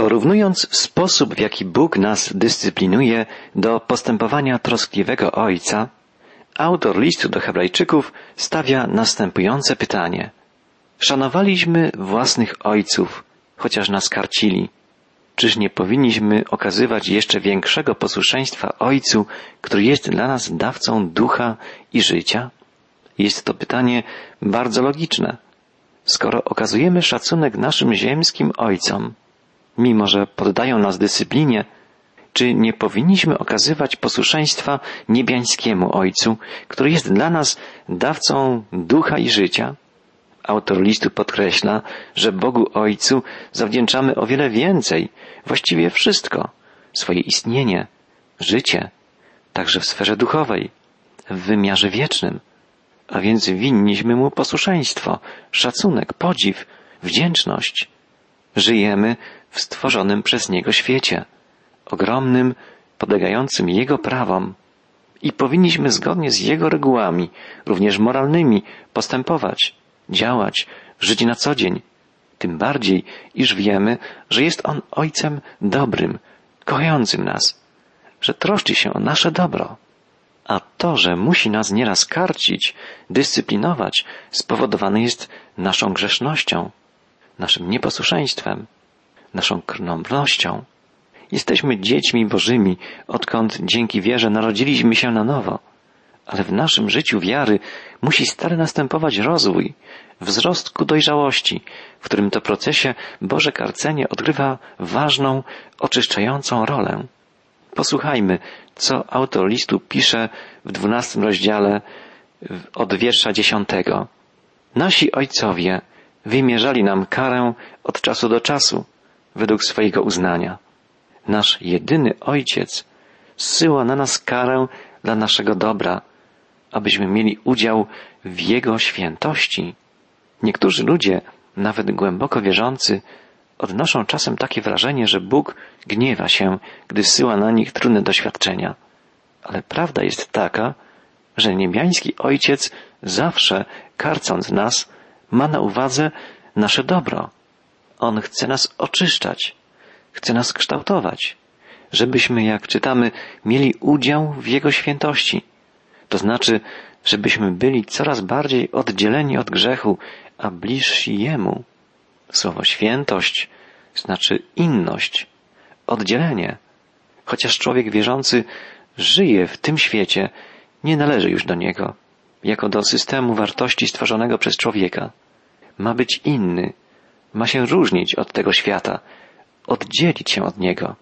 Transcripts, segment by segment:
Porównując sposób, w jaki Bóg nas dyscyplinuje do postępowania troskliwego Ojca, autor listu do Hebrajczyków stawia następujące pytanie. Szanowaliśmy własnych ojców, chociaż nas karcili. Czyż nie powinniśmy okazywać jeszcze większego posłuszeństwa Ojcu, który jest dla nas dawcą ducha i życia? Jest to pytanie bardzo logiczne. Skoro okazujemy szacunek naszym ziemskim ojcom, mimo że poddają nas dyscyplinie, czy nie powinniśmy okazywać posłuszeństwa niebiańskiemu Ojcu, który jest dla nas dawcą ducha i życia? Autor listu podkreśla, że Bogu Ojcu zawdzięczamy o wiele więcej, właściwie wszystko, swoje istnienie, życie, także w sferze duchowej, w wymiarze wiecznym. A więc winniśmy Mu posłuszeństwo, szacunek, podziw, wdzięczność. Żyjemy w stworzonym przez Niego świecie, ogromnym, podlegającym Jego prawom i powinniśmy zgodnie z Jego regułami, również moralnymi, postępować, działać, żyć na co dzień. Tym bardziej, iż wiemy, że jest On Ojcem dobrym, kochającym nas, że troszczy się o nasze dobro. A to, że musi nas nieraz karcić, dyscyplinować, spowodowane jest naszą grzesznością, naszym nieposłuszeństwem, naszą krnąbrnością. Jesteśmy dziećmi Bożymi, odkąd dzięki wierze narodziliśmy się na nowo. Ale w naszym życiu wiary musi stale następować rozwój, wzrost ku dojrzałości, w którym to procesie Boże karcenie odgrywa ważną, oczyszczającą rolę. Posłuchajmy, co autor listu pisze w dwunastym rozdziale od wiersza dziesiątego. Nasi ojcowie wymierzali nam karę od czasu do czasu, według swojego uznania. Nasz jedyny Ojciec zsyła na nas karę dla naszego dobra, abyśmy mieli udział w Jego świętości. Niektórzy ludzie, nawet głęboko wierzący, odnoszą czasem takie wrażenie, że Bóg gniewa się, gdy syła na nich trudne doświadczenia. Ale prawda jest taka, że niebiański Ojciec zawsze, karcąc nas, ma na uwadze nasze dobro. On chce nas oczyszczać, chce nas kształtować, żebyśmy, jak czytamy, mieli udział w Jego świętości. To znaczy, żebyśmy byli coraz bardziej oddzieleni od grzechu, a bliżsi Jemu. Słowo świętość znaczy inność, oddzielenie. Chociaż człowiek wierzący żyje w tym świecie, nie należy już do niego, jako do systemu wartości stworzonego przez człowieka. Ma być inny, ma się różnić od tego świata, oddzielić się od niego,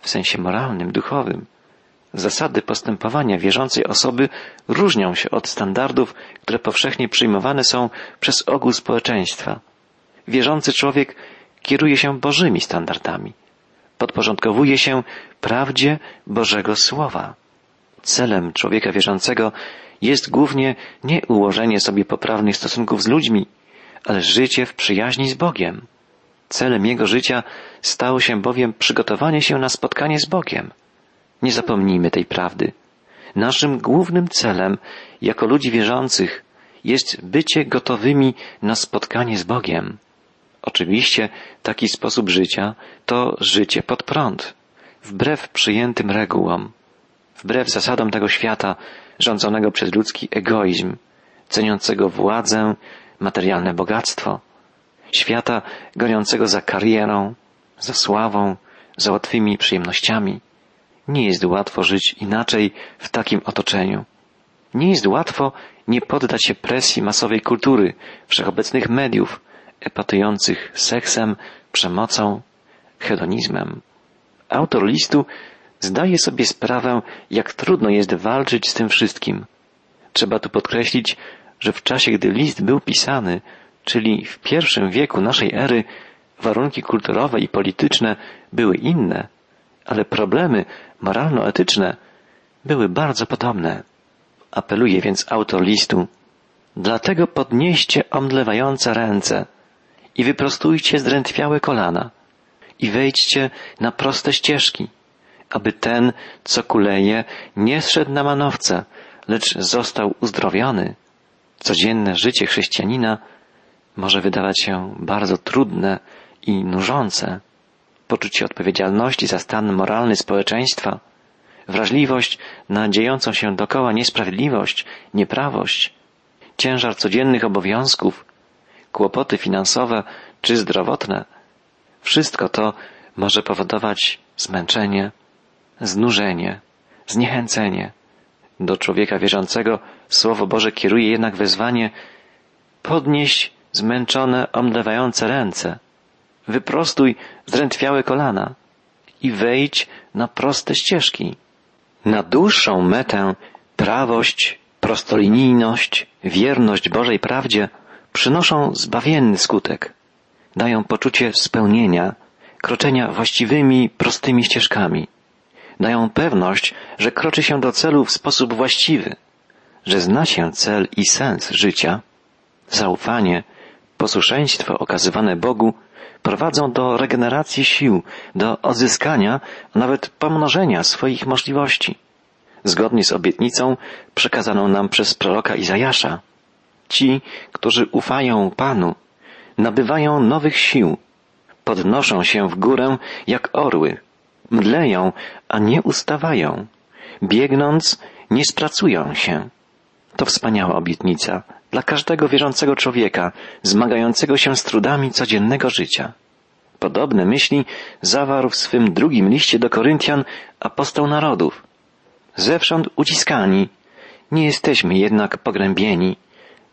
w sensie moralnym, duchowym. Zasady postępowania wierzącej osoby różnią się od standardów, które powszechnie przyjmowane są przez ogół społeczeństwa. Wierzący człowiek kieruje się Bożymi standardami. Podporządkowuje się prawdzie Bożego Słowa. Celem człowieka wierzącego jest głównie nie ułożenie sobie poprawnych stosunków z ludźmi, ale życie w przyjaźni z Bogiem. Celem jego życia stało się bowiem przygotowanie się na spotkanie z Bogiem. Nie zapomnijmy tej prawdy. Naszym głównym celem, jako ludzi wierzących, jest bycie gotowymi na spotkanie z Bogiem. Oczywiście taki sposób życia to życie pod prąd, wbrew przyjętym regułom, wbrew zasadom tego świata rządzonego przez ludzki egoizm, ceniącego władzę, materialne bogactwo, świata goniącego za karierą, za sławą, za łatwymi przyjemnościami. Nie jest łatwo żyć inaczej w takim otoczeniu. Nie jest łatwo nie poddać się presji masowej kultury, wszechobecnych mediów, epatujących seksem, przemocą, hedonizmem. Autor listu zdaje sobie sprawę, jak trudno jest walczyć z tym wszystkim. Trzeba tu podkreślić, że w czasie, gdy list był pisany, czyli w pierwszym wieku naszej ery, warunki kulturowe i polityczne były inne, ale problemy moralno-etyczne były bardzo podobne. Apeluje więc autor listu, dlatego podnieście omdlewające ręce i wyprostujcie zdrętwiałe kolana i wejdźcie na proste ścieżki, aby ten, co kuleje, nie zszedł na manowce, lecz został uzdrowiony. Codzienne życie chrześcijanina może wydawać się bardzo trudne i nużące. poczucie odpowiedzialności za stan moralny społeczeństwa, wrażliwość na dziejącą się dokoła niesprawiedliwość, nieprawość, ciężar codziennych obowiązków, kłopoty finansowe czy zdrowotne, wszystko to może powodować zmęczenie, znużenie, zniechęcenie. Do człowieka wierzącego Słowo Boże kieruje jednak wezwanie podnieść zmęczone, omdlewające ręce, wyprostuj zdrętwiałe kolana i wejdź na proste ścieżki. Na dłuższą metę prawość, prostolinijność, wierność Bożej prawdzie przynoszą zbawienny skutek. Dają poczucie spełnienia, kroczenia właściwymi, prostymi ścieżkami. Dają pewność, że kroczy się do celu w sposób właściwy, że zna się cel i sens życia. Zaufanie, posłuszeństwo okazywane Bogu prowadzą do regeneracji sił, do odzyskania, nawet pomnożenia swoich możliwości. Zgodnie z obietnicą przekazaną nam przez proroka Izajasza. Ci, którzy ufają Panu, nabywają nowych sił, podnoszą się w górę jak orły, mdleją, a nie ustawają, biegnąc, nie spracują się. To wspaniała obietnica dla każdego wierzącego człowieka, zmagającego się z trudami codziennego życia. Podobne myśli zawarł w swym drugim liście do Koryntian apostoł narodów. Zewsząd uciskani, nie jesteśmy jednak pogrębieni,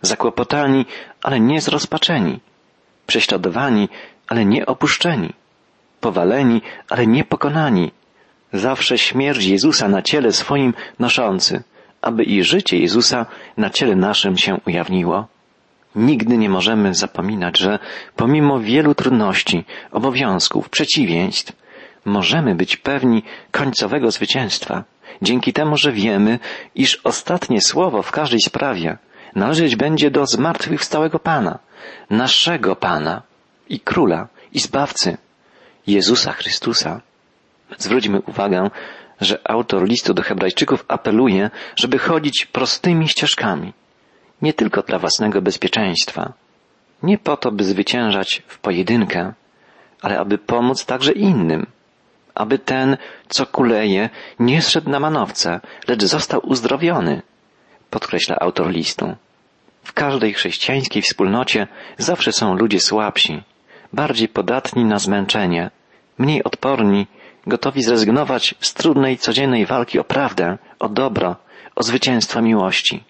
zakłopotani, ale nie zrozpaczeni, prześladowani, ale nie opuszczeni, powaleni, ale nie pokonani, zawsze śmierć Jezusa na ciele swoim noszący, aby i życie Jezusa na ciele naszym się ujawniło. Nigdy nie możemy zapominać, że pomimo wielu trudności, obowiązków, przeciwieństw, możemy być pewni końcowego zwycięstwa, dzięki temu, że wiemy, iż ostatnie słowo w każdej sprawie należeć będzie do zmartwychwstałego Pana, naszego Pana i Króla i Zbawcy, Jezusa Chrystusa. Zwróćmy uwagę, że autor listu do Hebrajczyków apeluje, żeby chodzić prostymi ścieżkami, nie tylko dla własnego bezpieczeństwa, nie po to, by zwyciężać w pojedynkę, ale aby pomóc także innym, aby ten, co kuleje, nie szedł na manowce, lecz został uzdrowiony, podkreśla autor listu. W każdej chrześcijańskiej wspólnocie zawsze są ludzie słabsi, bardziej podatni na zmęczenie, mniej odporni, gotowi zrezygnować z trudnej codziennej walki o prawdę, o dobro, o zwycięstwo miłości.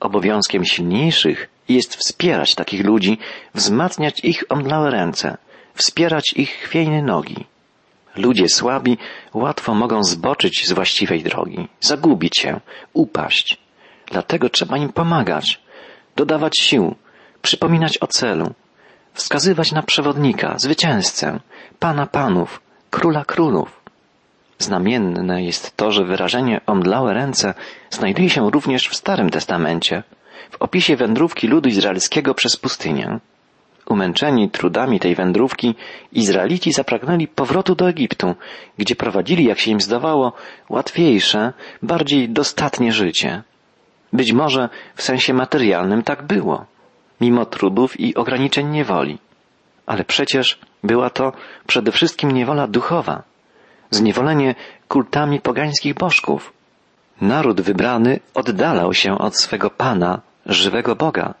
Obowiązkiem silniejszych jest wspierać takich ludzi, wzmacniać ich omdlałe ręce, wspierać ich chwiejne nogi. Ludzie słabi łatwo mogą zboczyć z właściwej drogi, zagubić się, upaść. Dlatego trzeba im pomagać, dodawać sił, przypominać o celu, wskazywać na przewodnika, zwycięzcę, pana panów, króla królów. Znamienne jest to, że wyrażenie omdlałe ręce znajduje się również w Starym Testamencie, w opisie wędrówki ludu izraelskiego przez pustynię. Umęczeni trudami tej wędrówki, Izraelici zapragnęli powrotu do Egiptu, gdzie prowadzili, jak się im zdawało, łatwiejsze, bardziej dostatnie życie. Być może w sensie materialnym tak było, mimo trudów i ograniczeń niewoli. Ale przecież była to przede wszystkim niewola duchowa, zniewolenie kultami pogańskich bożków. Naród wybrany oddalał się od swego Pana, żywego Boga.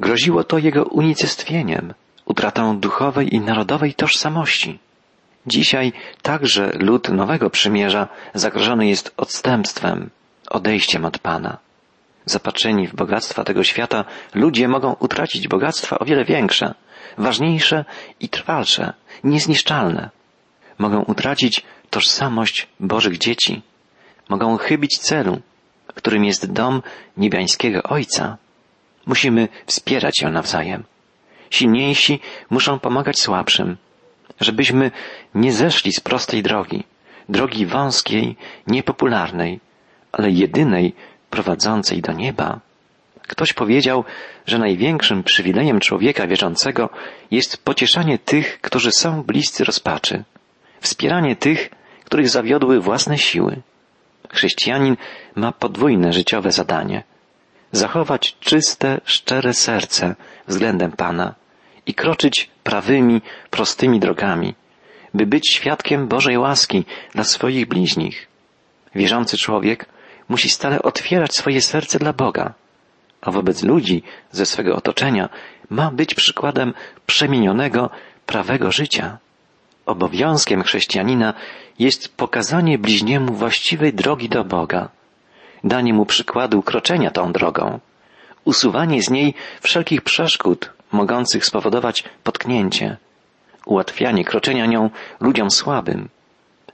Groziło to jego unicestwieniem, utratą duchowej i narodowej tożsamości. Dzisiaj także lud nowego przymierza zagrożony jest odstępstwem, odejściem od Pana. Zapatrzeni w bogactwa tego świata, ludzie mogą utracić bogactwa o wiele większe, ważniejsze i trwalsze, niezniszczalne. Mogą utracić tożsamość Bożych dzieci. Mogą chybić celu, którym jest dom niebiańskiego Ojca. Musimy wspierać ją nawzajem. Silniejsi muszą pomagać słabszym, żebyśmy nie zeszli z prostej drogi, drogi wąskiej, niepopularnej, ale jedynej prowadzącej do nieba. Ktoś powiedział, że największym przywilejem człowieka wierzącego jest pocieszanie tych, którzy są bliscy rozpaczy, wspieranie tych, których zawiodły własne siły. Chrześcijanin ma podwójne życiowe zadanie zachować czyste, szczere serce względem Pana i kroczyć prawymi, prostymi drogami, by być świadkiem Bożej łaski dla swoich bliźnich. Wierzący człowiek musi stale otwierać swoje serce dla Boga, a wobec ludzi ze swego otoczenia ma być przykładem przemienionego, prawego życia. Obowiązkiem chrześcijanina jest pokazanie bliźniemu właściwej drogi do Boga, danie mu przykładu kroczenia tą drogą, usuwanie z niej wszelkich przeszkód mogących spowodować potknięcie, ułatwianie kroczenia nią ludziom słabym.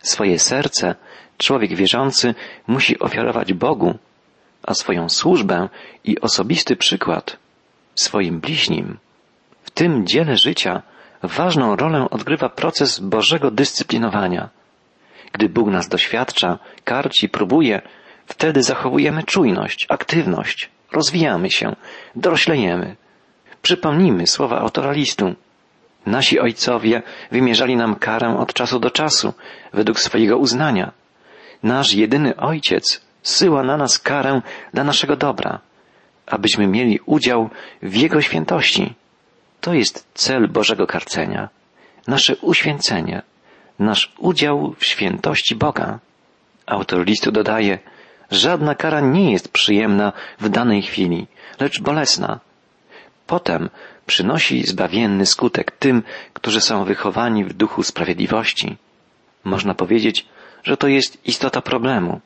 Swoje serce człowiek wierzący musi ofiarować Bogu, a swoją służbę i osobisty przykład swoim bliźnim. W tym dziele życia ważną rolę odgrywa proces Bożego dyscyplinowania. Gdy Bóg nas doświadcza, karci, próbuje, wtedy zachowujemy czujność, aktywność, rozwijamy się, doroślejemy. Przypomnijmy słowa autora listu. Nasi ojcowie wymierzali nam karę od czasu do czasu, według swojego uznania. Nasz jedyny ojciec syła na nas karę dla naszego dobra, abyśmy mieli udział w Jego świętości. To jest cel Bożego karcenia, nasze uświęcenie, nasz udział w świętości Boga. Autor listu dodaje, żadna kara nie jest przyjemna w danej chwili, lecz bolesna. Potem przynosi zbawienny skutek tym, którzy są wychowani w duchu sprawiedliwości. Można powiedzieć, że to jest istota problemu.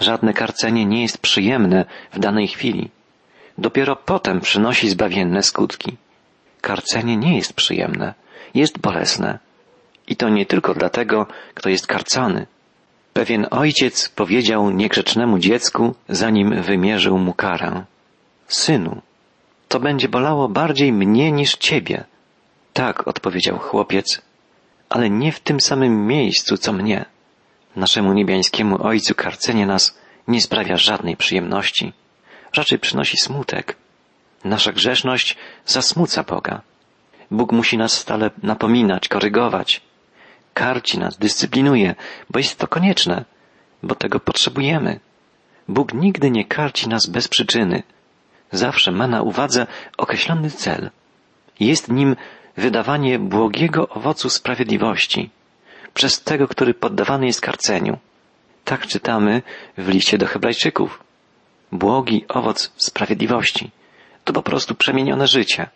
Żadne karcenie nie jest przyjemne w danej chwili. Dopiero potem przynosi zbawienne skutki. Karcenie nie jest przyjemne, jest bolesne. I to nie tylko dlatego, kto jest karcony. Pewien ojciec powiedział niegrzecznemu dziecku, zanim wymierzył mu karę. Synu, to będzie bolało bardziej mnie niż ciebie. Tak, odpowiedział chłopiec, ale nie w tym samym miejscu, co mnie. Naszemu niebiańskiemu Ojcu karcenie nas nie sprawia żadnej przyjemności. Raczej przynosi smutek. Nasza grzeszność zasmuca Boga. Bóg musi nas stale napominać, korygować. Karci nas, dyscyplinuje, bo jest to konieczne, bo tego potrzebujemy. Bóg nigdy nie karci nas bez przyczyny. Zawsze ma na uwadze określony cel. Jest nim wydawanie błogiego owocu sprawiedliwości przez tego, który poddawany jest karceniu. Tak czytamy w liście do Hebrajczyków. Błogi owoc sprawiedliwości to po prostu przemienione życie.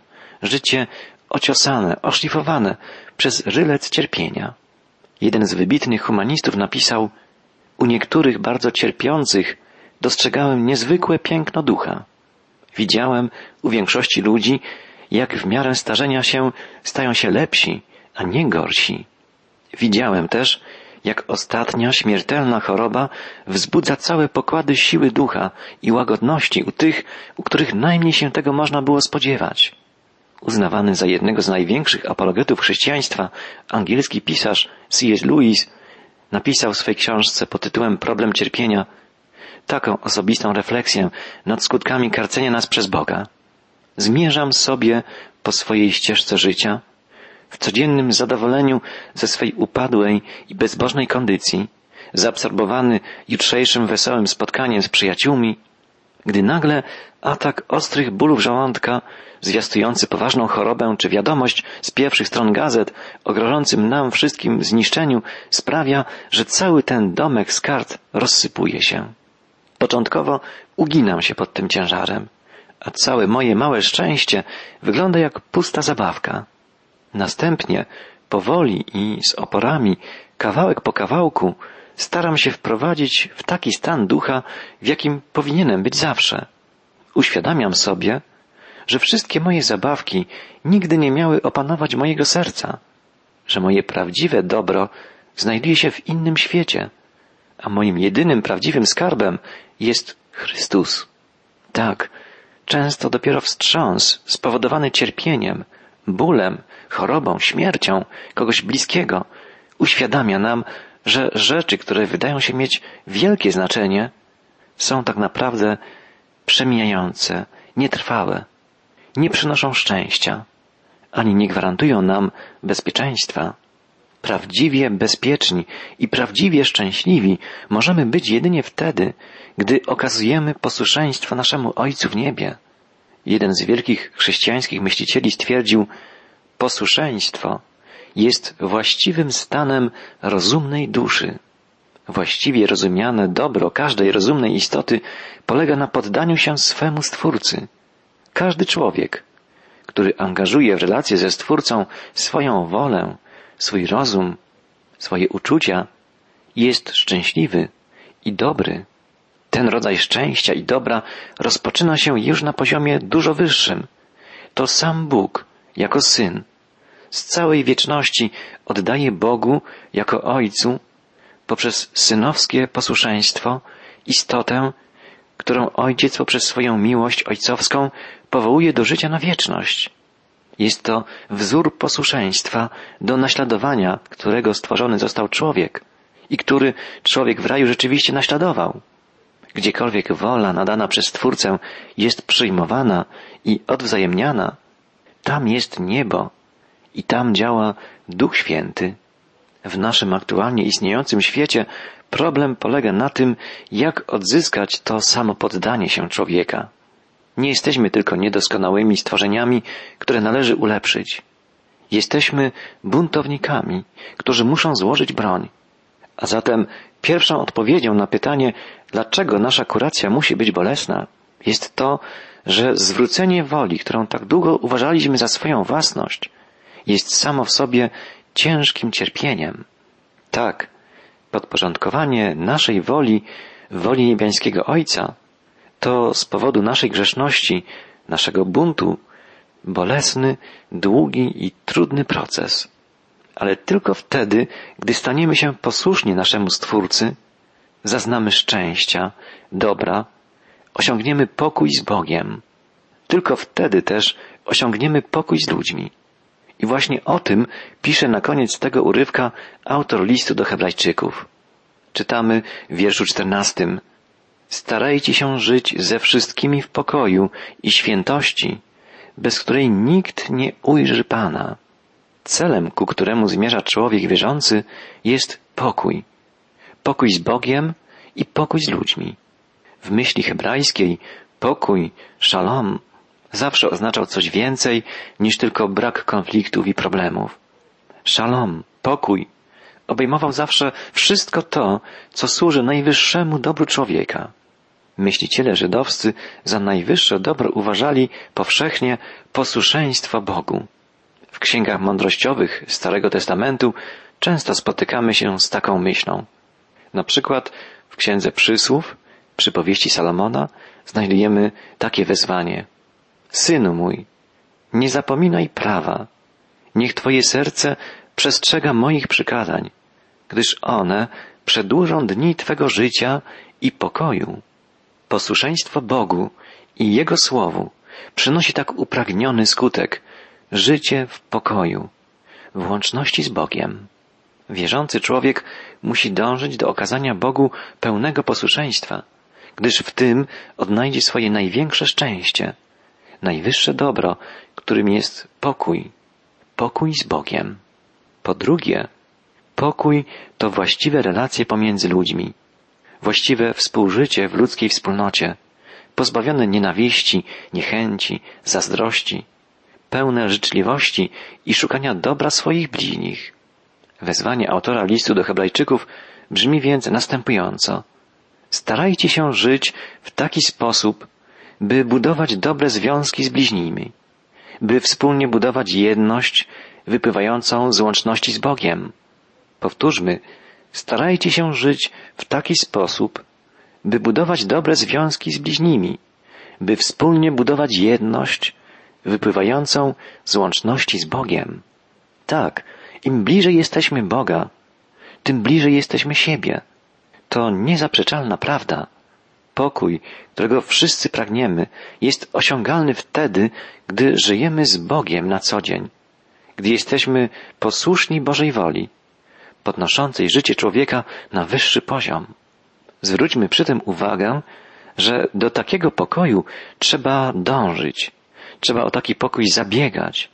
Życie ociosane, oszlifowane przez rylec cierpienia. Jeden z wybitnych humanistów napisał, u niektórych bardzo cierpiących dostrzegałem niezwykłe piękno ducha. Widziałem u większości ludzi, jak w miarę starzenia się stają się lepsi, a nie gorsi. Widziałem też, jak ostatnia śmiertelna choroba wzbudza całe pokłady siły ducha i łagodności u tych, u których najmniej się tego można było spodziewać. Uznawany za jednego z największych apologetów chrześcijaństwa, angielski pisarz C.S. Lewis napisał w swej książce pod tytułem Problem cierpienia taką osobistą refleksję nad skutkami karcenia nas przez Boga. Zmierzam sobie po swojej ścieżce życia, w codziennym zadowoleniu ze swej upadłej i bezbożnej kondycji, zaabsorbowany jutrzejszym wesołym spotkaniem z przyjaciółmi, gdy nagle atak ostrych bólów żołądka, zwiastujący poważną chorobę, czy wiadomość z pierwszych stron gazet o grożącym nam wszystkim zniszczeniu sprawia, że cały ten domek z kart rozsypuje się. Początkowo uginam się pod tym ciężarem, a całe moje małe szczęście wygląda jak pusta zabawka. Następnie, powoli i z oporami, kawałek po kawałku, staram się wprowadzić w taki stan ducha, w jakim powinienem być zawsze. Uświadamiam sobie, że wszystkie moje zabawki nigdy nie miały opanować mojego serca, że moje prawdziwe dobro znajduje się w innym świecie, a moim jedynym prawdziwym skarbem jest Chrystus. Tak, często dopiero wstrząs spowodowany cierpieniem, bólem, chorobą, śmiercią kogoś bliskiego uświadamia nam, że rzeczy, które wydają się mieć wielkie znaczenie, są tak naprawdę przemijające, nietrwałe, nie przynoszą szczęścia, ani nie gwarantują nam bezpieczeństwa. Prawdziwie bezpieczni i prawdziwie szczęśliwi możemy być jedynie wtedy, gdy okazujemy posłuszeństwo naszemu Ojcu w niebie. Jeden z wielkich chrześcijańskich myślicieli stwierdził, posłuszeństwo jest właściwym stanem rozumnej duszy. Właściwie rozumiane dobro każdej rozumnej istoty polega na poddaniu się swemu Stwórcy. Każdy człowiek, który angażuje w relacje ze Stwórcą swoją wolę, swój rozum, swoje uczucia, jest szczęśliwy i dobry. Ten rodzaj szczęścia i dobra rozpoczyna się już na poziomie dużo wyższym. To sam Bóg, jako Syn, z całej wieczności oddaje Bogu, jako Ojcu, poprzez synowskie posłuszeństwo, istotę, którą Ojciec poprzez swoją miłość ojcowską powołuje do życia na wieczność. Jest to wzór posłuszeństwa do naśladowania, którego stworzony został człowiek i który człowiek w raju rzeczywiście naśladował. Gdziekolwiek wola nadana przez Twórcę jest przyjmowana i odwzajemniana, tam jest niebo i tam działa Duch Święty. W naszym aktualnie istniejącym świecie problem polega na tym, jak odzyskać to samo poddanie się człowieka. Nie jesteśmy tylko niedoskonałymi stworzeniami, które należy ulepszyć. Jesteśmy buntownikami, którzy muszą złożyć broń. A zatem pierwszą odpowiedzią na pytanie, dlaczego nasza kuracja musi być bolesna, jest to, że zwrócenie woli, którą tak długo uważaliśmy za swoją własność, jest samo w sobie ciężkim cierpieniem. Tak, podporządkowanie naszej woli woli niebiańskiego Ojca to z powodu naszej grzeszności, naszego buntu, bolesny, długi i trudny proces. Ale tylko wtedy, gdy staniemy się posłuszni naszemu Stwórcy, zaznamy szczęścia, dobra, osiągniemy pokój z Bogiem. Tylko wtedy też osiągniemy pokój z ludźmi. I właśnie o tym pisze na koniec tego urywka autor listu do Hebrajczyków. Czytamy w wierszu czternastym. Starajcie się żyć ze wszystkimi w pokoju i świętości, bez której nikt nie ujrzy Pana. Celem, ku któremu zmierza człowiek wierzący, jest pokój. Pokój z Bogiem i pokój z ludźmi. W myśli hebrajskiej pokój, szalom, zawsze oznaczał coś więcej niż tylko brak konfliktów i problemów. Szalom, pokój, obejmował zawsze wszystko to, co służy najwyższemu dobru człowieka. Myśliciele żydowscy za najwyższe dobro uważali powszechnie posłuszeństwo Bogu. W księgach mądrościowych Starego Testamentu często spotykamy się z taką myślą. Na przykład w Księdze Przysłów, przypowieści Salomona, znajdujemy takie wezwanie. Synu mój, nie zapominaj prawa. Niech Twoje serce przestrzega moich przykazań, gdyż one przedłużą dni Twego życia i pokoju. Posłuszeństwo Bogu i Jego Słowu przynosi tak upragniony skutek życie w pokoju, w łączności z Bogiem. Wierzący człowiek musi dążyć do okazania Bogu pełnego posłuszeństwa, gdyż w tym odnajdzie swoje największe szczęście, najwyższe dobro, którym jest pokój, pokój z Bogiem. Po drugie, pokój to właściwe relacje pomiędzy ludźmi, właściwe współżycie w ludzkiej wspólnocie, pozbawione nienawiści, niechęci, zazdrości, pełne życzliwości i szukania dobra swoich bliźnich. Wezwanie autora listu do Hebrajczyków brzmi więc następująco. Starajcie się żyć w taki sposób, by budować dobre związki z bliźnimi, by wspólnie budować jedność wypływającą z łączności z Bogiem. Powtórzmy, starajcie się żyć w taki sposób, by budować dobre związki z bliźnimi, by wspólnie budować jedność wypływającą z łączności z Bogiem. Tak, im bliżej jesteśmy Boga, tym bliżej jesteśmy siebie. To niezaprzeczalna prawda. Pokój, którego wszyscy pragniemy, jest osiągalny wtedy, gdy żyjemy z Bogiem na co dzień, gdy jesteśmy posłuszni Bożej woli, podnoszącej życie człowieka na wyższy poziom. Zwróćmy przy tym uwagę, że do takiego pokoju trzeba dążyć, trzeba o taki pokój zabiegać.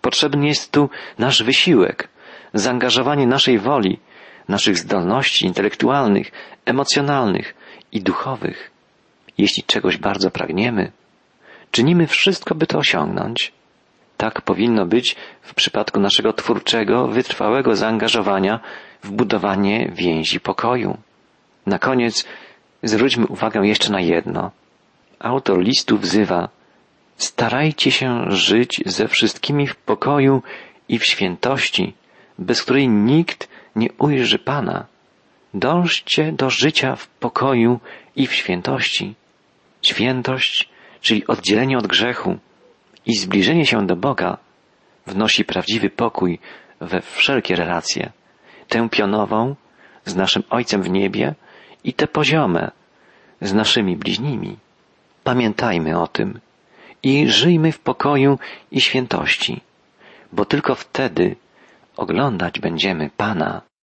Potrzebny jest tu nasz wysiłek, zaangażowanie naszej woli, naszych zdolności intelektualnych, emocjonalnych i duchowych. Jeśli czegoś bardzo pragniemy, czynimy wszystko, by to osiągnąć. Tak powinno być w przypadku naszego twórczego, wytrwałego zaangażowania w budowanie więzi pokoju. Na koniec zwróćmy uwagę jeszcze na jedno. Autor listu wzywa Starajcie się żyć ze wszystkimi w pokoju i w świętości, bez której nikt nie ujrzy Pana. Dążcie do życia w pokoju i w świętości. Świętość, czyli oddzielenie od grzechu i zbliżenie się do Boga, wnosi prawdziwy pokój we wszelkie relacje. Tę pionową z naszym Ojcem w niebie i te poziome z naszymi bliźnimi. Pamiętajmy o tym i żyjmy w pokoju i świętości, bo tylko wtedy oglądać będziemy Pana.